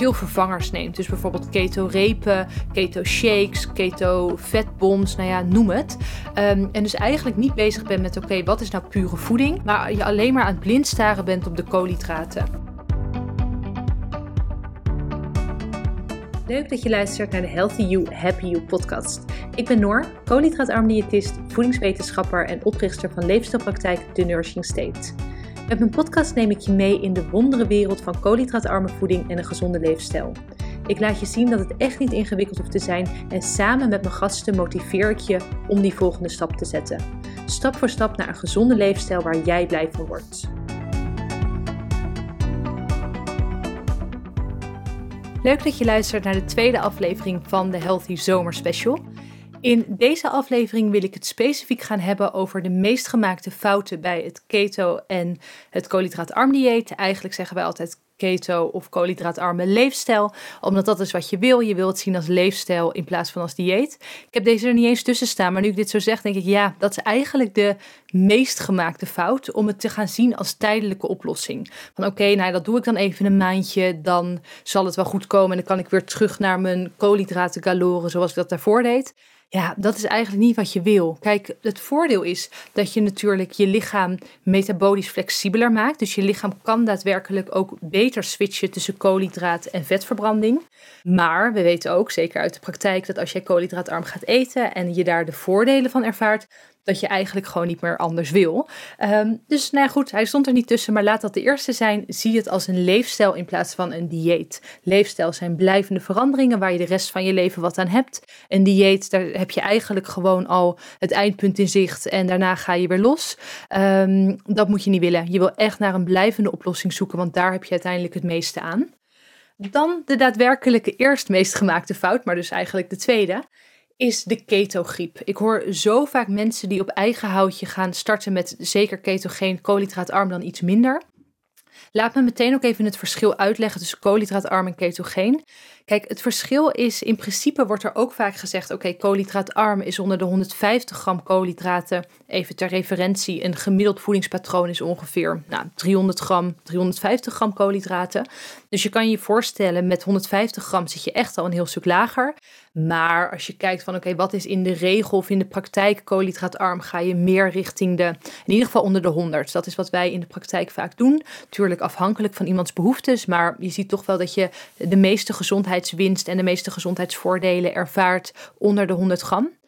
veel vervangers neemt. Dus bijvoorbeeld keto-repen, keto-shakes, keto-vetbombs, nou ja, noem het. Ehm, en dus eigenlijk niet bezig bent met oké, wat is nou pure voeding? Maar je alleen maar aan het blind staren bent op de koolhydraten. Leuk dat je luistert naar de Healthy You, Happy You podcast. Ik ben Noor, koolhydraatarm diëtist, voedingswetenschapper en oprichter van leefstijlpraktijk The Nourishing State. Met mijn podcast neem ik je mee in de wondere wereld van koolhydraatarme voeding en een gezonde leefstijl. Ik laat je zien dat het echt niet ingewikkeld hoeft te zijn en samen met mijn gasten motiveer ik je om die volgende stap te zetten. Stap voor stap naar een gezonde leefstijl waar jij blij van wordt. Leuk dat je luistert naar de tweede aflevering van de Healthy Zomer Special. In deze aflevering wil ik het specifiek gaan hebben over de meest gemaakte fouten bij het keto en het koolhydraatarm dieet. Eigenlijk zeggen wij altijd keto of koolhydraatarme leefstijl, omdat dat is wat je wil. Je wil het zien als leefstijl in plaats van als dieet. Ik heb deze er niet eens tussen staan, maar nu ik dit zo zeg, denk ik ja, dat is eigenlijk de meest gemaakte fout om het te gaan zien als tijdelijke oplossing. Van oké, nou dat doe ik dan even een maandje, dan zal het wel goed komen en dan kan ik weer terug naar mijn koolhydraten galoren zoals ik dat daarvoor deed. Ja, dat is eigenlijk niet wat je wil. Kijk, het voordeel is dat je natuurlijk je lichaam metabolisch flexibeler maakt. Dus je lichaam kan daadwerkelijk ook beter switchen tussen koolhydraat en vetverbranding. Maar we weten ook, zeker uit de praktijk, dat als jij koolhydraatarm gaat eten en je daar de voordelen van ervaart, dat je eigenlijk gewoon niet meer anders wil. Ehm, dus nou goed, hij stond er niet tussen, maar laat dat de eerste zijn. Zie het als een leefstijl in plaats van een dieet. Leefstijl zijn blijvende veranderingen waar je de rest van je leven wat aan hebt. Een dieet, daar heb je eigenlijk gewoon al het eindpunt in zicht en daarna ga je weer los. Ehm, dat moet je niet willen. Je wil echt naar een blijvende oplossing zoeken, want daar heb je uiteindelijk het meeste aan. Dan de daadwerkelijke eerst meest gemaakte fout, maar dus eigenlijk de tweede is de ketogriep. Ik hoor zo vaak mensen die op eigen houtje gaan starten met zeker ketogeen, koolhydraatarm dan iets minder. Laat me meteen ook even het verschil uitleggen tussen koolhydraatarm en ketogeen. Kijk, het verschil is in principe wordt er ook vaak gezegd: oké, koolhydraatarm is onder de 150 gram koolhydraten. Even ter referentie, een gemiddeld voedingspatroon is ongeveer nou, 300 gram, 350 gram koolhydraten. Dus je kan je voorstellen, met 150 gram zit je echt al een heel stuk lager. Maar als je kijkt van oké, wat is in de regel of in de praktijk koolhydraatarm, ga je meer richting de, in ieder geval onder de 100. Dat is wat wij in de praktijk vaak doen. Tuurlijk afhankelijk van iemands behoeftes, maar je ziet toch wel dat je de meeste gezondheidswinst en de meeste gezondheidsvoordelen ervaart onder de 100 gram.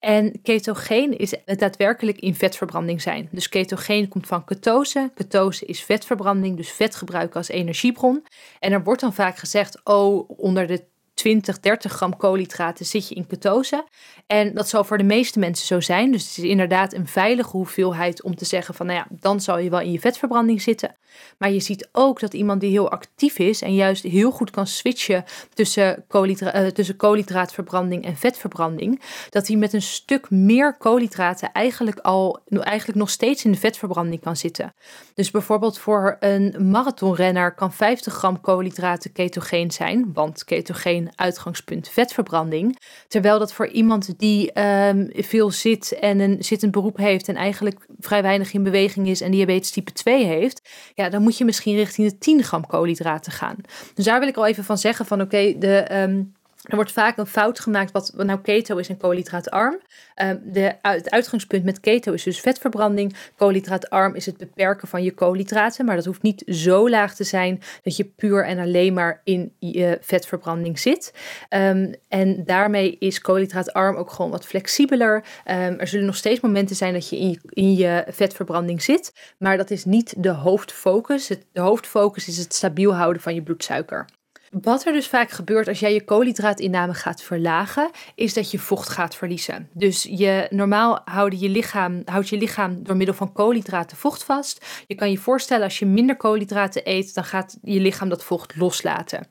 En ketogeen is het daadwerkelijk in vetverbranding zijn. Dus ketogeen komt van ketose. Ketose is vetverbranding, dus vet gebruiken als energiebron. En er wordt dan vaak gezegd, oh, onder de 20, 30 gram koolhydraten zit je in ketose. En dat zal voor de meeste mensen zo zijn. Dus het is inderdaad een veilige hoeveelheid om te zeggen van, nou ja, dan zal je wel in je vetverbranding zitten. Maar je ziet ook dat iemand die heel actief is en juist heel goed kan switchen tussen, koolhydra uh, tussen koolhydraatverbranding en vetverbranding, dat hij met een stuk meer koolhydraten eigenlijk al eigenlijk nog steeds in de vetverbranding kan zitten. Dus bijvoorbeeld voor een marathonrenner kan 50 gram koolhydraten ketogeen zijn, want ketogeen uitgangspunt vetverbranding. Terwijl dat voor iemand die um, veel zit en een zittend beroep heeft en eigenlijk vrij weinig in beweging is en diabetes type 2 heeft, ja, dan moet je misschien richting de 10 gram koolhydraten gaan. Dus daar wil ik al even van zeggen van oké, de... Um, er wordt vaak een fout gemaakt wat nou keto is en koolhydraatarm. Um, de, het uitgangspunt met keto is dus vetverbranding. Koolhydraatarm is het beperken van je koolhydraten. Maar dat hoeft niet zo laag te zijn dat je puur en alleen maar in je vetverbranding zit. Um, en daarmee is koolhydraatarm ook gewoon wat flexibeler. Um, er zullen nog steeds momenten zijn dat je in, je in je vetverbranding zit. Maar dat is niet de hoofdfocus. Het, de hoofdfocus is het stabiel houden van je bloedsuiker. Wat er dus vaak gebeurt als jij je koolhydraatinname gaat verlagen, is dat je vocht gaat verliezen. Dus je, normaal houdt je, lichaam, houdt je lichaam door middel van koolhydraten vocht vast. Je kan je voorstellen als je minder koolhydraten eet, dan gaat je lichaam dat vocht loslaten.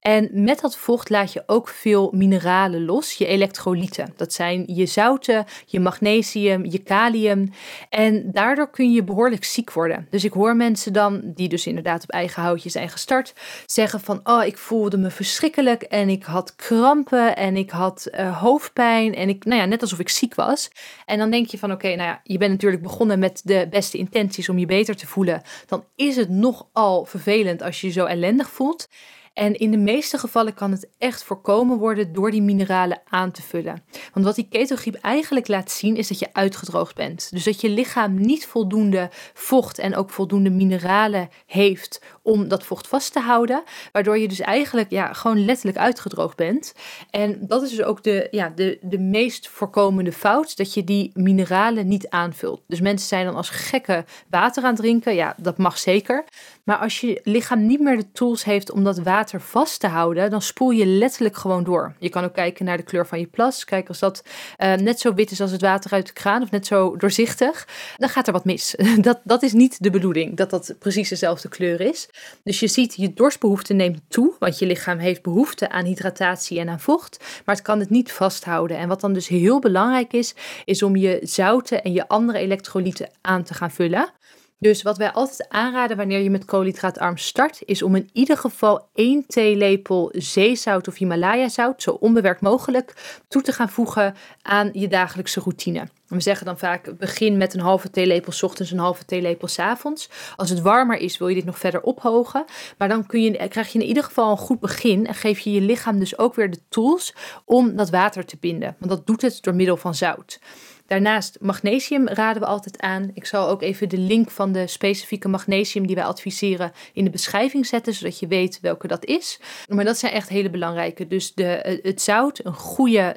En met dat vocht laat je ook veel mineralen los, je elektrolyten. Dat zijn je zouten, je magnesium, je kalium. En daardoor kun je behoorlijk ziek worden. Dus ik hoor mensen dan, die dus inderdaad op eigen houtje zijn gestart, zeggen van, oh, ik voelde me verschrikkelijk en ik had krampen en ik had uh, hoofdpijn en ik, nou ja, net alsof ik ziek was. En dan denk je van, oké, nou ja, je bent natuurlijk begonnen met de beste intenties om je beter te voelen. Dan is het nogal vervelend als je je zo ellendig voelt. En in de meeste gevallen kan het echt voorkomen worden door die mineralen aan te vullen. Want wat die ketogriep eigenlijk laat zien is dat je uitgedroogd bent. Dus dat je lichaam niet voldoende vocht en ook voldoende mineralen heeft om dat vocht vast te houden. Waardoor je dus eigenlijk ja, gewoon letterlijk uitgedroogd bent. En dat is dus ook de, ja, de, de meest voorkomende fout, dat je die mineralen niet aanvult. Dus mensen zijn dan als gekke water aan het drinken. Ja, dat mag zeker. Maar als je lichaam niet meer de tools heeft om dat water vast te houden, dan spoel je letterlijk gewoon door. Je kan ook kijken naar de kleur van je plas. Kijk, als dat uh, net zo wit is als het water uit de kraan of net zo doorzichtig, dan gaat er wat mis. Dat, dat is niet de bedoeling, dat dat precies dezelfde kleur is. Dus je ziet, je dorstbehoefte neemt toe, want je lichaam heeft behoefte aan hydratatie en aan vocht, maar het kan het niet vasthouden. En wat dan dus heel belangrijk is, is om je zouten en je andere elektrolyten aan te gaan vullen. Dus wat wij altijd aanraden wanneer je met koolhydraatarm start, is om in ieder geval 1 theelepel zeezout of Himalaya-zout, zo onbewerkt mogelijk, toe te gaan voegen aan je dagelijkse routine. We zeggen dan vaak begin met een halve theelepel s ochtends, een halve theelepel s avonds. Als het warmer is, wil je dit nog verder ophogen. Maar dan kun je, krijg je in ieder geval een goed begin en geef je je lichaam dus ook weer de tools om dat water te binden. Want dat doet het door middel van zout. Daarnaast magnesium raden we altijd aan. Ik zal ook even de link van de specifieke magnesium die wij adviseren in de beschrijving zetten, zodat je weet welke dat is. Maar dat zijn echt hele belangrijke. Dus de, eh, het zout, een, goede,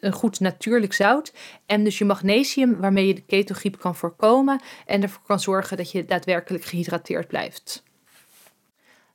een goed natuurlijk zout. En dus je magnesium waarmee je de ketogriep kan voorkomen en ervoor kan zorgen dat je daadwerkelijk gehydrateerd blijft.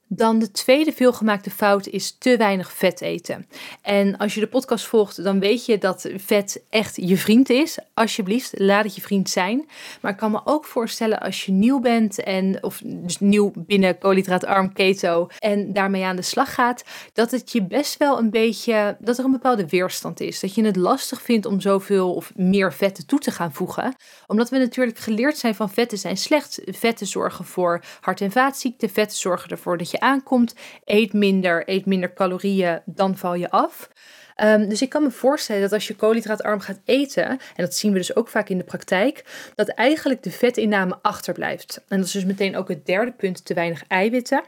Dan de tweede veelgemaakte fout is te weinig vet eten. En als je de podcast volgt, dan weet je dat vet echt je vriend is. Alsjeblieft, laat het je vriend zijn. Maar ik kan me ook voorstellen als je nieuw bent en of dus nieuw binnen koolhydraatarm keto en daarmee aan de slag gaat, dat het je best wel een beetje dat er een bepaalde weerstand is. Dat je het lastig vindt om zoveel of meer vetten toe te gaan voegen, omdat we natuurlijk geleerd zijn van vetten zijn slecht. Vetten zorgen voor hart- en vaatziekten. Vetten zorgen ervoor dat je aankomt. Eet minder, eet minder calorieën, dan val je af. Ehm, dus ik kan me voorstellen dat als je koolhydraatarm gaat eten, en dat zien we dus ook vaak in de praktijk, dat eigenlijk de vetinname achterblijft. En dat is dus meteen ook het derde punt, te weinig eiwitten.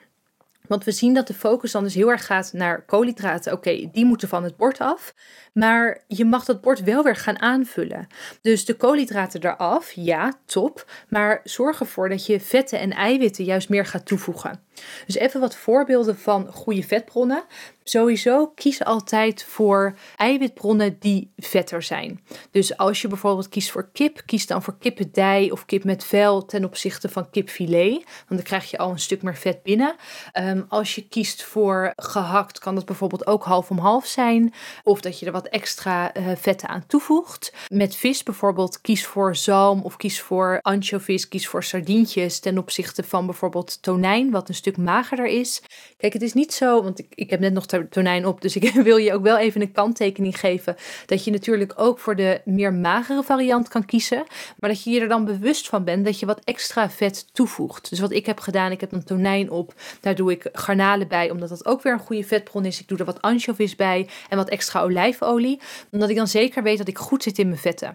Want we zien dat de focus dan dus heel erg gaat naar koolhydraten. Oké, die moeten van het bord af. Maar je mag dat bord wel weer gaan aanvullen. Dus de koolhydraten eraf, ja, top. Maar zorg ervoor dat je vetten en eiwitten juist meer gaat toevoegen. Dus even wat voorbeelden van goede vetbronnen. Sowieso kies altijd voor eiwitbronnen die vetter zijn. Dus als je bijvoorbeeld kiest voor kip, kies dan voor kippendij of kip met vel ten opzichte van kipfilet. Want dan krijg je al een stuk meer vet binnen. Ehm, als je kiest voor gehakt, kan dat bijvoorbeeld ook half om half zijn. Of dat je er wat extra uh, vetten aan toevoegt. Met vis bijvoorbeeld, kies voor zalm of kies voor anchovies, kies voor sardientjes ten opzichte van bijvoorbeeld tonijn, wat een stuk magerder is. Kijk, het is niet zo, want ik, ik heb net nog tonijn op, dus ik wil je ook wel even een kanttekening geven. Dat je natuurlijk ook voor de meer magere variant kan kiezen, maar dat je je er dan bewust van bent dat je wat extra vet toevoegt. Dus wat ik heb gedaan, ik heb een tonijn op, daar doe ik garnalen bij, omdat dat ook weer een goede vetbron is. Ik doe er wat anchovies bij en wat extra olijfolie, omdat ik dan zeker weet dat ik goed zit in mijn vetten.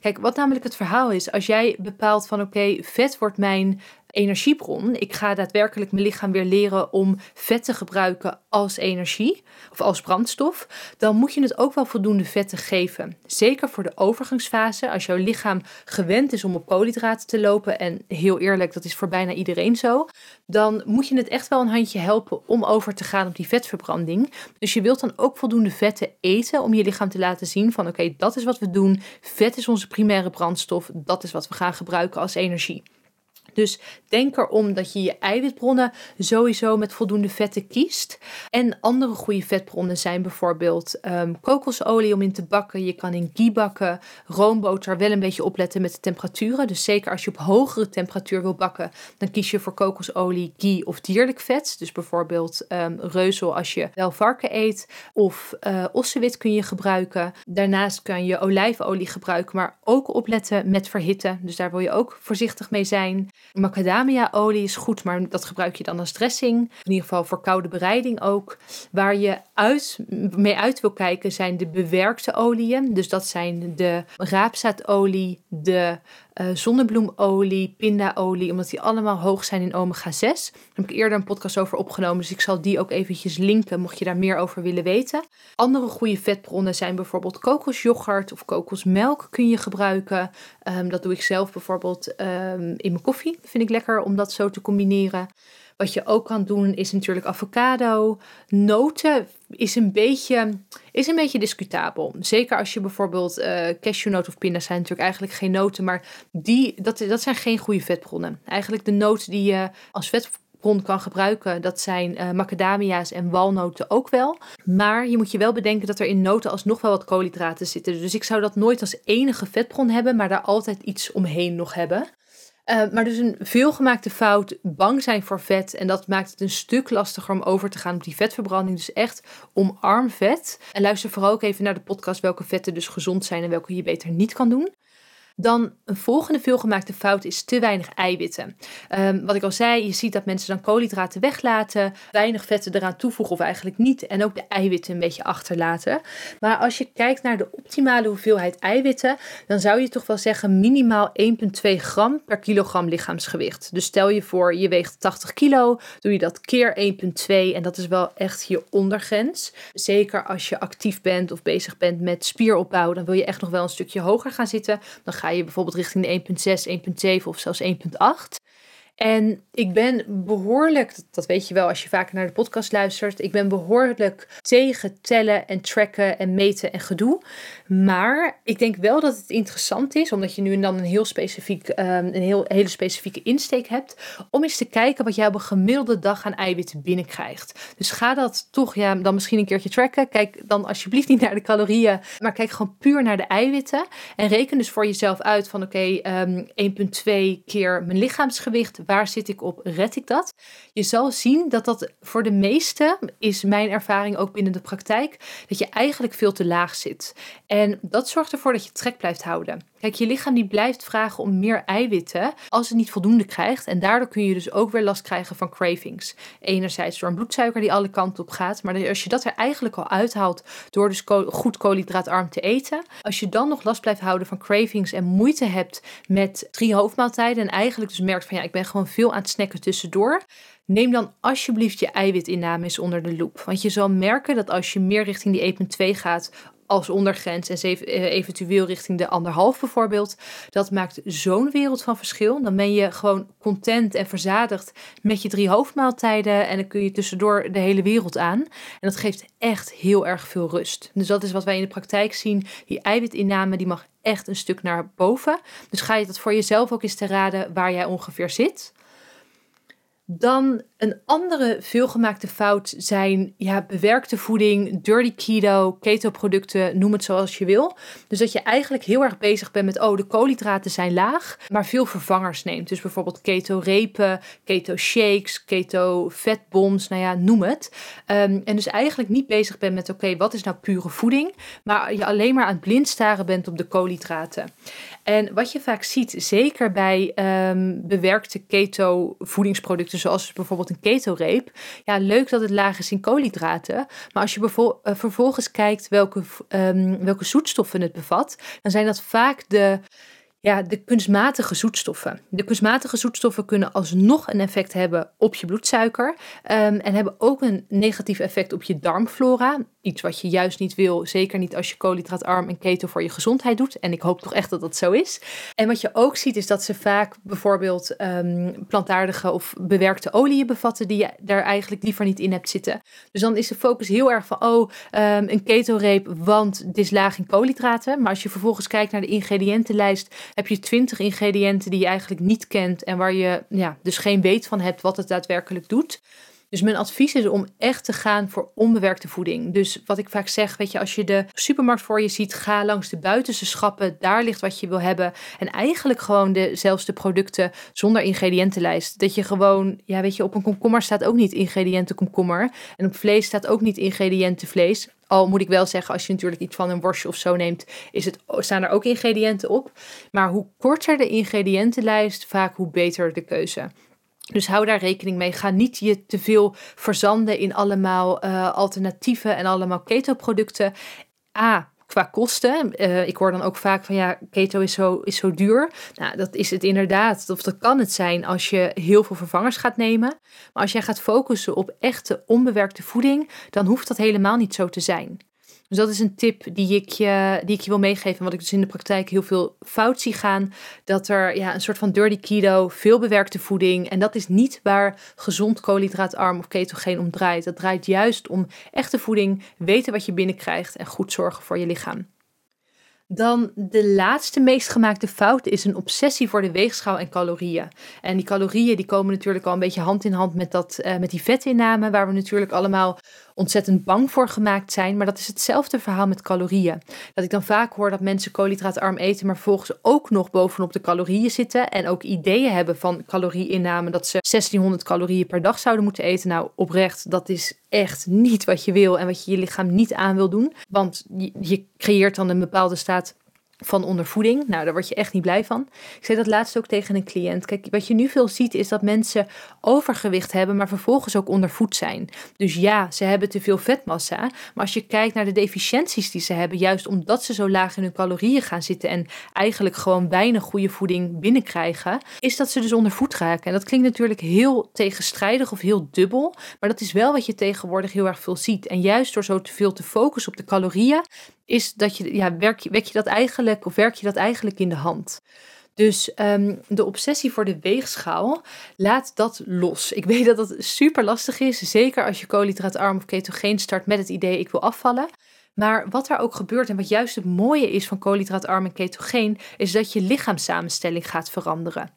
Kijk, wat namelijk het verhaal is, als jij bepaalt van oké, vet wordt mijn energiebron. Ik ga daadwerkelijk mijn lichaam weer leren om vet te gebruiken als energie of als brandstof. Dan moet je het ook wel voldoende vetten geven. Zeker voor de overgangsfase. Als jouw lichaam gewend is om op koolhydraten te lopen. En heel eerlijk, dat is voor bijna iedereen zo. Dan moet je het echt wel een handje helpen om over te gaan op die vetverbranding. Dus je wilt dan ook voldoende vetten eten om je lichaam te laten zien van oké, dat is wat we doen. Vet is onze primaire brandstof. Dat is wat we gaan gebruiken als energie. Dus denk erom dat je je eiwitbronnen sowieso met voldoende vetten kiest. En andere goede vetbronnen zijn bijvoorbeeld um, kokosolie om in te bakken. Je kan in ghee bakken. Roomboter wel een beetje opletten met de temperaturen. Dus zeker als je op hogere temperatuur wil bakken, dan kies je voor kokosolie, ghee of dierlijk vet. Dus bijvoorbeeld um, reuzel als je wel varken eet. Of uh, ossewit kun je gebruiken. Daarnaast kan je olijfolie gebruiken, maar ook opletten met verhitten. Dus daar wil je ook voorzichtig mee zijn. Macadamia-olie is goed, maar dat gebruik je dan als dressing. In ieder geval voor koude bereiding ook. Waar je uit, mee uit wil kijken zijn de bewerkte oliën. Dus dat zijn de raapzaadolie, de uh, zonnebloemolie, pindaolie, omdat die allemaal hoog zijn in omega-6. Daar heb ik eerder een podcast over opgenomen, dus ik zal die ook eventjes linken, mocht je daar meer over willen weten. Andere goede vetbronnen zijn bijvoorbeeld kokosjoghurt of kokosmelk kun je gebruiken. Ehm, dat doe ik zelf bijvoorbeeld ehm, in mijn koffie, vind ik lekker om dat zo te combineren. Wat je ook kan doen is natuurlijk avocado. Noten is een beetje, is een beetje discutabel. Zeker als je bijvoorbeeld uh, cashewnoot of pinda zijn natuurlijk eigenlijk geen noten, maar die, dat, dat zijn geen goede vetbronnen. Eigenlijk de noten die je als vetbron kan gebruiken, dat zijn uh, macadamia's en walnoten ook wel. Maar je moet je wel bedenken dat er in noten alsnog wel wat koolhydraten zitten. Dus ik zou dat nooit als enige vetbron hebben, maar daar altijd iets omheen nog hebben. Uh, maar dus een veelgemaakte fout, bang zijn voor vet. En dat maakt het een stuk lastiger om over te gaan op die vetverbranding. Dus echt omarm vet. En luister vooral ook even naar de podcast welke vetten dus gezond zijn en welke je beter niet kan doen. Dan een volgende veelgemaakte fout is te weinig eiwitten. Um, wat ik al zei, je ziet dat mensen dan koolhydraten weglaten, weinig vetten eraan toevoegen of eigenlijk niet en ook de eiwitten een beetje achterlaten. Maar als je kijkt naar de optimale hoeveelheid eiwitten, dan zou je toch wel zeggen minimaal 1,2 gram per kilogram lichaamsgewicht. Dus stel je voor, je weegt 80 kilo, doe je dat keer 1,2 en dat is wel echt je ondergrens. Zeker als je actief bent of bezig bent met spieropbouw, dan wil je echt nog wel een stukje hoger gaan zitten. Dan ga je bijvoorbeeld richting de 1.6, 1.7 of zelfs 1.8. En ik ben behoorlijk, dat weet je wel als je vaker naar de podcast luistert, ik ben behoorlijk tegen tellen en tracken en meten en gedoe. Maar ik denk wel dat het interessant is, omdat je nu en dan een heel specifiek, um, een heel, hele specifieke insteek hebt, om eens te kijken wat jij op een gemiddelde dag aan eiwitten binnenkrijgt. Dus ga dat toch ja, dan misschien een keertje tracken. Kijk dan alsjeblieft niet naar de calorieën, maar kijk gewoon puur naar de eiwitten. En reken dus voor jezelf uit van oké, okay, 1,2 ehm, keer mijn lichaamsgewicht waar zit ik op, red ik dat? Je zal zien dat dat voor de meeste, is mijn ervaring ook binnen de praktijk, dat je eigenlijk veel te laag zit. En dat zorgt ervoor dat je trek blijft houden. Kijk, je lichaam die blijft vragen om meer eiwitten als het niet voldoende krijgt. En daardoor kun je dus ook weer last krijgen van cravings. Enerzijds door een bloedsuiker die alle kanten op gaat. Maar als je dat er eigenlijk al uithaalt door dus goed koolhydraatarm te eten. Als je dan nog last blijft houden van cravings en moeite hebt met drie hoofdmaaltijden. En eigenlijk dus merkt van ja, ik ben gewoon veel aan het snacken tussendoor. Neem dan alsjeblieft je eiwitinname eens onder de loep. Want je zal merken dat als je meer richting die 1,2 gaat als ondergrens en eh, eventueel richting de anderhalf bijvoorbeeld. Dat maakt zo'n wereld van verschil. Dan ben je gewoon content en verzadigd met je drie hoofdmaaltijden en dan kun je tussendoor de hele wereld aan. En dat geeft echt heel erg veel rust. Dus dat is wat wij in de praktijk zien. Die eiwitinname die mag echt een stuk naar boven. Dus ga je dat voor jezelf ook eens te raden waar jij ongeveer zit. Dan een andere veelgemaakte fout zijn ja, bewerkte voeding, dirty keto, keto producten, noem het zoals je wil. Dus dat je eigenlijk heel erg bezig bent met, oh de koolhydraten zijn laag, maar veel vervangers neemt. Dus bijvoorbeeld keto repen, keto shakes, keto vetbombs, nou ja, noem het. Ehm, en dus eigenlijk niet bezig bent met, oké, wat is nou pure voeding? Maar je alleen maar aan het blind staren bent op de koolhydraten. En wat je vaak ziet, zeker bij um, bewerkte keto voedingsproducten, zoals bijvoorbeeld een keto-reep. Ja, leuk dat het laag is in koolhydraten. Maar als je uh, vervolgens kijkt welke, um, welke zoetstoffen het bevat, dan zijn dat vaak de ja, de kunstmatige zoetstoffen. De kunstmatige zoetstoffen kunnen alsnog een effect hebben op je bloedsuiker um, en hebben ook een negatief effect op je darmflora. Iets wat je juist niet wil, zeker niet als je koolhydraatarm en keto voor je gezondheid doet. En ik hoop toch echt dat dat zo is. En wat je ook ziet is dat ze vaak bijvoorbeeld um, plantaardige of bewerkte oliën bevatten die je daar eigenlijk liever niet in hebt zitten. Dus dan is de focus heel erg van, oh, um, een keto-reep, want het is laag in koolhydraten. Maar als je vervolgens kijkt naar de ingrediëntenlijst heb je twintig ingrediënten die je eigenlijk niet kent en waar je ja, dus geen weet van hebt wat het daadwerkelijk doet. Dus mijn advies is om echt te gaan voor onbewerkte voeding. Dus wat ik vaak zeg, weet je, als je de supermarkt voor je ziet, ga langs de buitenste schappen. Daar ligt wat je wil hebben. En eigenlijk gewoon dezelfde producten zonder ingrediëntenlijst. Dat je gewoon, ja, weet je, op een komkommer staat ook niet ingrediënten komkommer. En op vlees staat ook niet ingrediënten vlees. Al moet ik wel zeggen, als je natuurlijk iets van een worstje of zo neemt, is het, staan er ook ingrediënten op. Maar hoe korter de ingrediëntenlijst, vaak hoe beter de keuze. Dus hou daar rekening mee. Ga niet je te veel verzanden in allemaal uh, alternatieven en allemaal keto-producten. A, qua kosten. Uh, ik hoor dan ook vaak van ja, keto is zo, is zo duur. Nou, dat is het inderdaad. Of dat kan het zijn als je heel veel vervangers gaat nemen. Maar als jij gaat focussen op echte onbewerkte voeding, dan hoeft dat helemaal niet zo te zijn. Dus dat is een tip die ik je, die ik je wil meegeven. Wat ik dus in de praktijk heel veel fout zie gaan. Dat er ja, een soort van dirty keto, veel bewerkte voeding. En dat is niet waar gezond koolhydraatarm of ketogeen om draait. Dat draait juist om echte voeding, weten wat je binnenkrijgt en goed zorgen voor je lichaam. Dan de laatste meest gemaakte fout is een obsessie voor de weegschaal en calorieën. En die calorieën die komen natuurlijk al een beetje hand in hand met, dat, uh, met die vetinname, waar we natuurlijk allemaal ontzettend bang voor gemaakt zijn. Maar dat is hetzelfde verhaal met calorieën. Dat ik dan vaak hoor dat mensen koolhydraatarm eten, maar vervolgens ook nog bovenop de calorieën zitten. En ook ideeën hebben van calorieinname, dat ze 1600 calorieën per dag zouden moeten eten. Nou, oprecht, dat is echt niet wat je wil en wat je je lichaam niet aan wil doen. Want je, je creëert dan een bepaalde staat van ondervoeding. Nou, daar word je echt niet blij van. Ik zei dat laatst ook tegen een cliënt. Kijk, wat je nu veel ziet is dat mensen overgewicht hebben, maar vervolgens ook ondervoed zijn. Dus ja, ze hebben te veel vetmassa. Maar als je kijkt naar de deficiënties die ze hebben, juist omdat ze zo laag in hun calorieën gaan zitten en eigenlijk gewoon weinig goede voeding binnenkrijgen, is dat ze dus ondervoed raken. En dat klinkt natuurlijk heel tegenstrijdig of heel dubbel, maar dat is wel wat je tegenwoordig heel erg veel ziet. En juist door zo te veel te focussen op de calorieën, is dat je, ja, werk wek je dat eigenlijk, of werk je dat eigenlijk in de hand? Dus ehm, de obsessie voor de weegschaal, laat dat los. Ik weet dat dat super lastig is, zeker als je koolhydraatarm of ketogeen start met het idee ik wil afvallen. Maar wat er ook gebeurt en wat juist het mooie is van koolhydraatarm en ketogeen, is dat je lichaamssamenstelling gaat veranderen.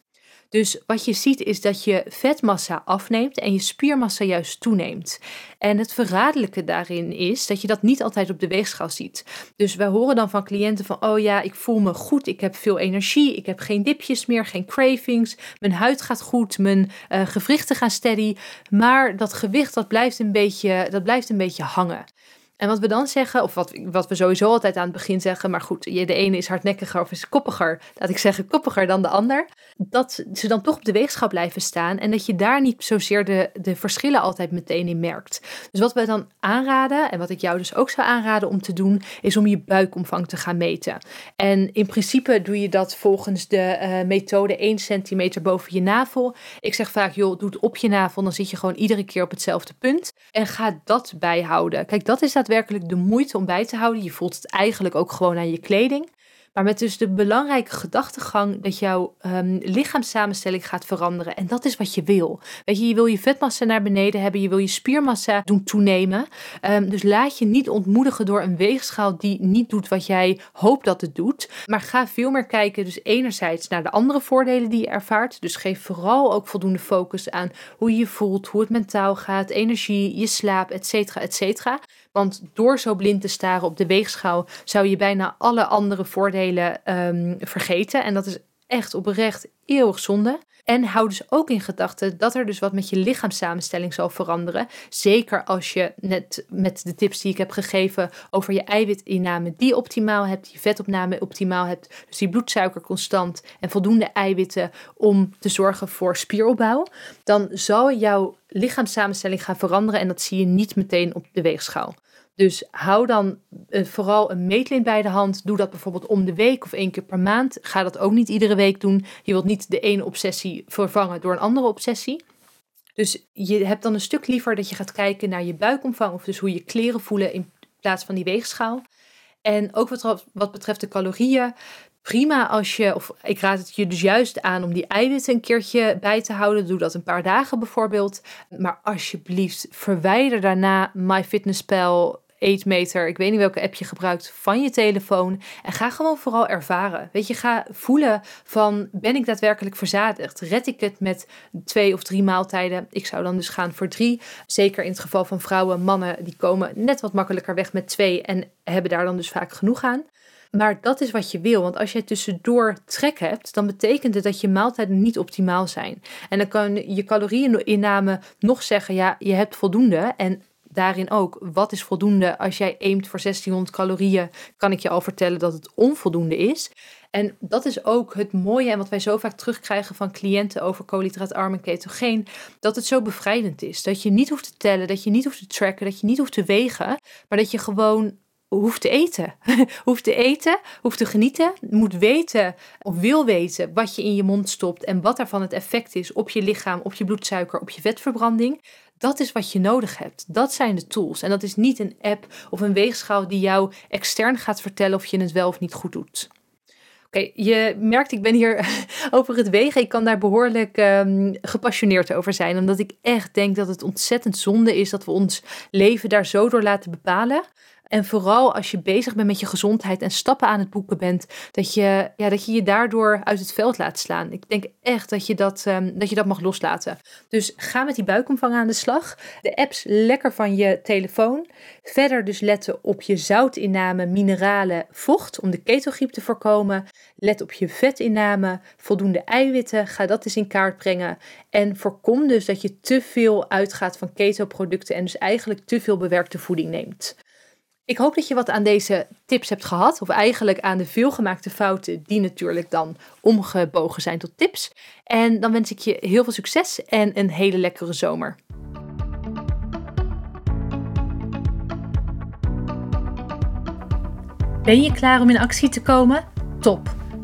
Dus wat je ziet is dat je vetmassa afneemt en je spiermassa juist toeneemt. En het verraderlijke daarin is dat je dat niet altijd op de weegschaal ziet. Dus wij horen dan van cliënten van, oh ja, ik voel me goed, ik heb veel energie, ik heb geen dipjes meer, geen cravings, mijn huid gaat goed, mijn uh, gewrichten gaan steady, maar dat gewicht dat blijft een beetje, dat blijft een beetje hangen. En wat we dan zeggen, of wat, wat we sowieso altijd aan het begin zeggen, maar goed, de ene is hardnekkiger of is koppiger, laat ik zeggen koppiger dan de ander, dat ze dan toch op de weegschaal blijven staan en dat je daar niet zozeer de, de verschillen altijd meteen in merkt. Dus wat we dan aanraden, en wat ik jou dus ook zou aanraden om te doen, is om je buikomvang te gaan meten. En in principe doe je dat volgens de uh, methode 1 centimeter boven je navel. Ik zeg vaak, joh, doe het op je navel, dan zit je gewoon iedere keer op hetzelfde punt. En ga dat bijhouden. Kijk, dat is dat daadwerkelijk de moeite om bij te houden. Je voelt het eigenlijk ook gewoon aan je kleding. Maar met dus de belangrijke gedachtegang dat jouw um, lichaamssamenstelling gaat veranderen. En dat is wat je wil. Weet je, je wil je vetmassa naar beneden hebben. Je wil je spiermassa doen toenemen. Um, dus laat je niet ontmoedigen door een weegschaal die niet doet wat jij hoopt dat het doet. Maar ga veel meer kijken. Dus enerzijds naar de andere voordelen die je ervaart. Dus geef vooral ook voldoende focus aan hoe je je voelt, hoe het mentaal gaat, energie, je slaap, et cetera, et cetera. Want door zo blind te staren op de weegschaal zou je bijna alle andere voordelen um, vergeten. En dat is echt oprecht eeuwig zonde. En hou dus ook in gedachten dat er dus wat met je lichaamssamenstelling zal veranderen. Zeker als je net met de tips die ik heb gegeven over je eiwitinname die optimaal hebt, je vetopname optimaal hebt, dus die bloedsuiker constant en voldoende eiwitten om te zorgen voor spieropbouw, dan zal jouw lichaamssamenstelling gaan veranderen en dat zie je niet meteen op de weegschaal. Dus hou dan uh, vooral een meetlint bij de hand. Doe dat bijvoorbeeld om de week of één keer per maand. Ga dat ook niet iedere week doen. Je wilt niet de ene obsessie vervangen door een andere obsessie. Dus je hebt dan een stuk liever dat je gaat kijken naar je buikomvang. Of dus hoe je kleren voelen in plaats van die weegschaal. En ook wat, wat betreft de calorieën. Prima als je, of ik raad het je dus juist aan om die eiwitten een keertje bij te houden. Doe dat een paar dagen bijvoorbeeld. Maar alsjeblieft, verwijder daarna MyFitnessPal, eetmeter, ik weet niet welke app je gebruikt, van je telefoon. En ga gewoon vooral ervaren. Weet je, ga voelen van ben ik daadwerkelijk verzadigd? Red ik het met twee of drie maaltijden? Ik zou dan dus gaan voor drie. Zeker in het geval van vrouwen, mannen, die komen net wat makkelijker weg met twee en hebben daar dan dus vaak genoeg aan. Maar dat is wat je wil. Want als je tussendoor trek hebt, dan betekent het dat je maaltijden niet optimaal zijn. En dan kan je calorieinname nog zeggen: ja, je hebt voldoende. En daarin ook, wat is voldoende? Als jij aimt voor 1600 calorieën, kan ik je al vertellen dat het onvoldoende is. En dat is ook het mooie en wat wij zo vaak terugkrijgen van cliënten over koolhydraatarm en ketogeen, dat het zo bevrijdend is. Dat je niet hoeft te tellen, dat je niet hoeft te tracken, dat je niet hoeft te wegen, maar dat je gewoon hoeft te eten. hoeft te eten, hoeft te genieten, moet weten of wil weten wat je in je mond stopt en wat daarvan het effect is op je lichaam, op je bloedsuiker, op je vetverbranding. Dat is wat je nodig hebt. Dat zijn de tools. En dat is niet een app of een weegschaal die jou extern gaat vertellen of je het wel of niet goed doet. Oké, je merkt, ik ben hier over het wegen. Ik kan daar behoorlijk um, gepassioneerd over zijn. Omdat ik echt denk dat het ontzettend zonde is dat we ons leven daar zo door laten bepalen. En vooral als je bezig bent met je gezondheid en stappen aan het boeken bent, dat je ja, dat je, je daardoor uit het veld laat slaan. Ik denk echt dat je dat, um, dat je dat mag loslaten. Dus ga met die buikomvang aan de slag. De apps lekker van je telefoon. Verder dus letten op je zoutinname, mineralen, vocht om de ketogriep te voorkomen. Let op je vetinname, voldoende eiwitten. Ga dat eens in kaart brengen. En voorkom dus dat je te veel uitgaat van keto-producten en dus eigenlijk te veel bewerkte voeding neemt. Ik hoop dat je wat aan deze tips hebt gehad, of eigenlijk aan de veelgemaakte fouten, die natuurlijk dan omgebogen zijn tot tips. En dan wens ik je heel veel succes en een hele lekkere zomer. Ben je klaar om in actie te komen? Top!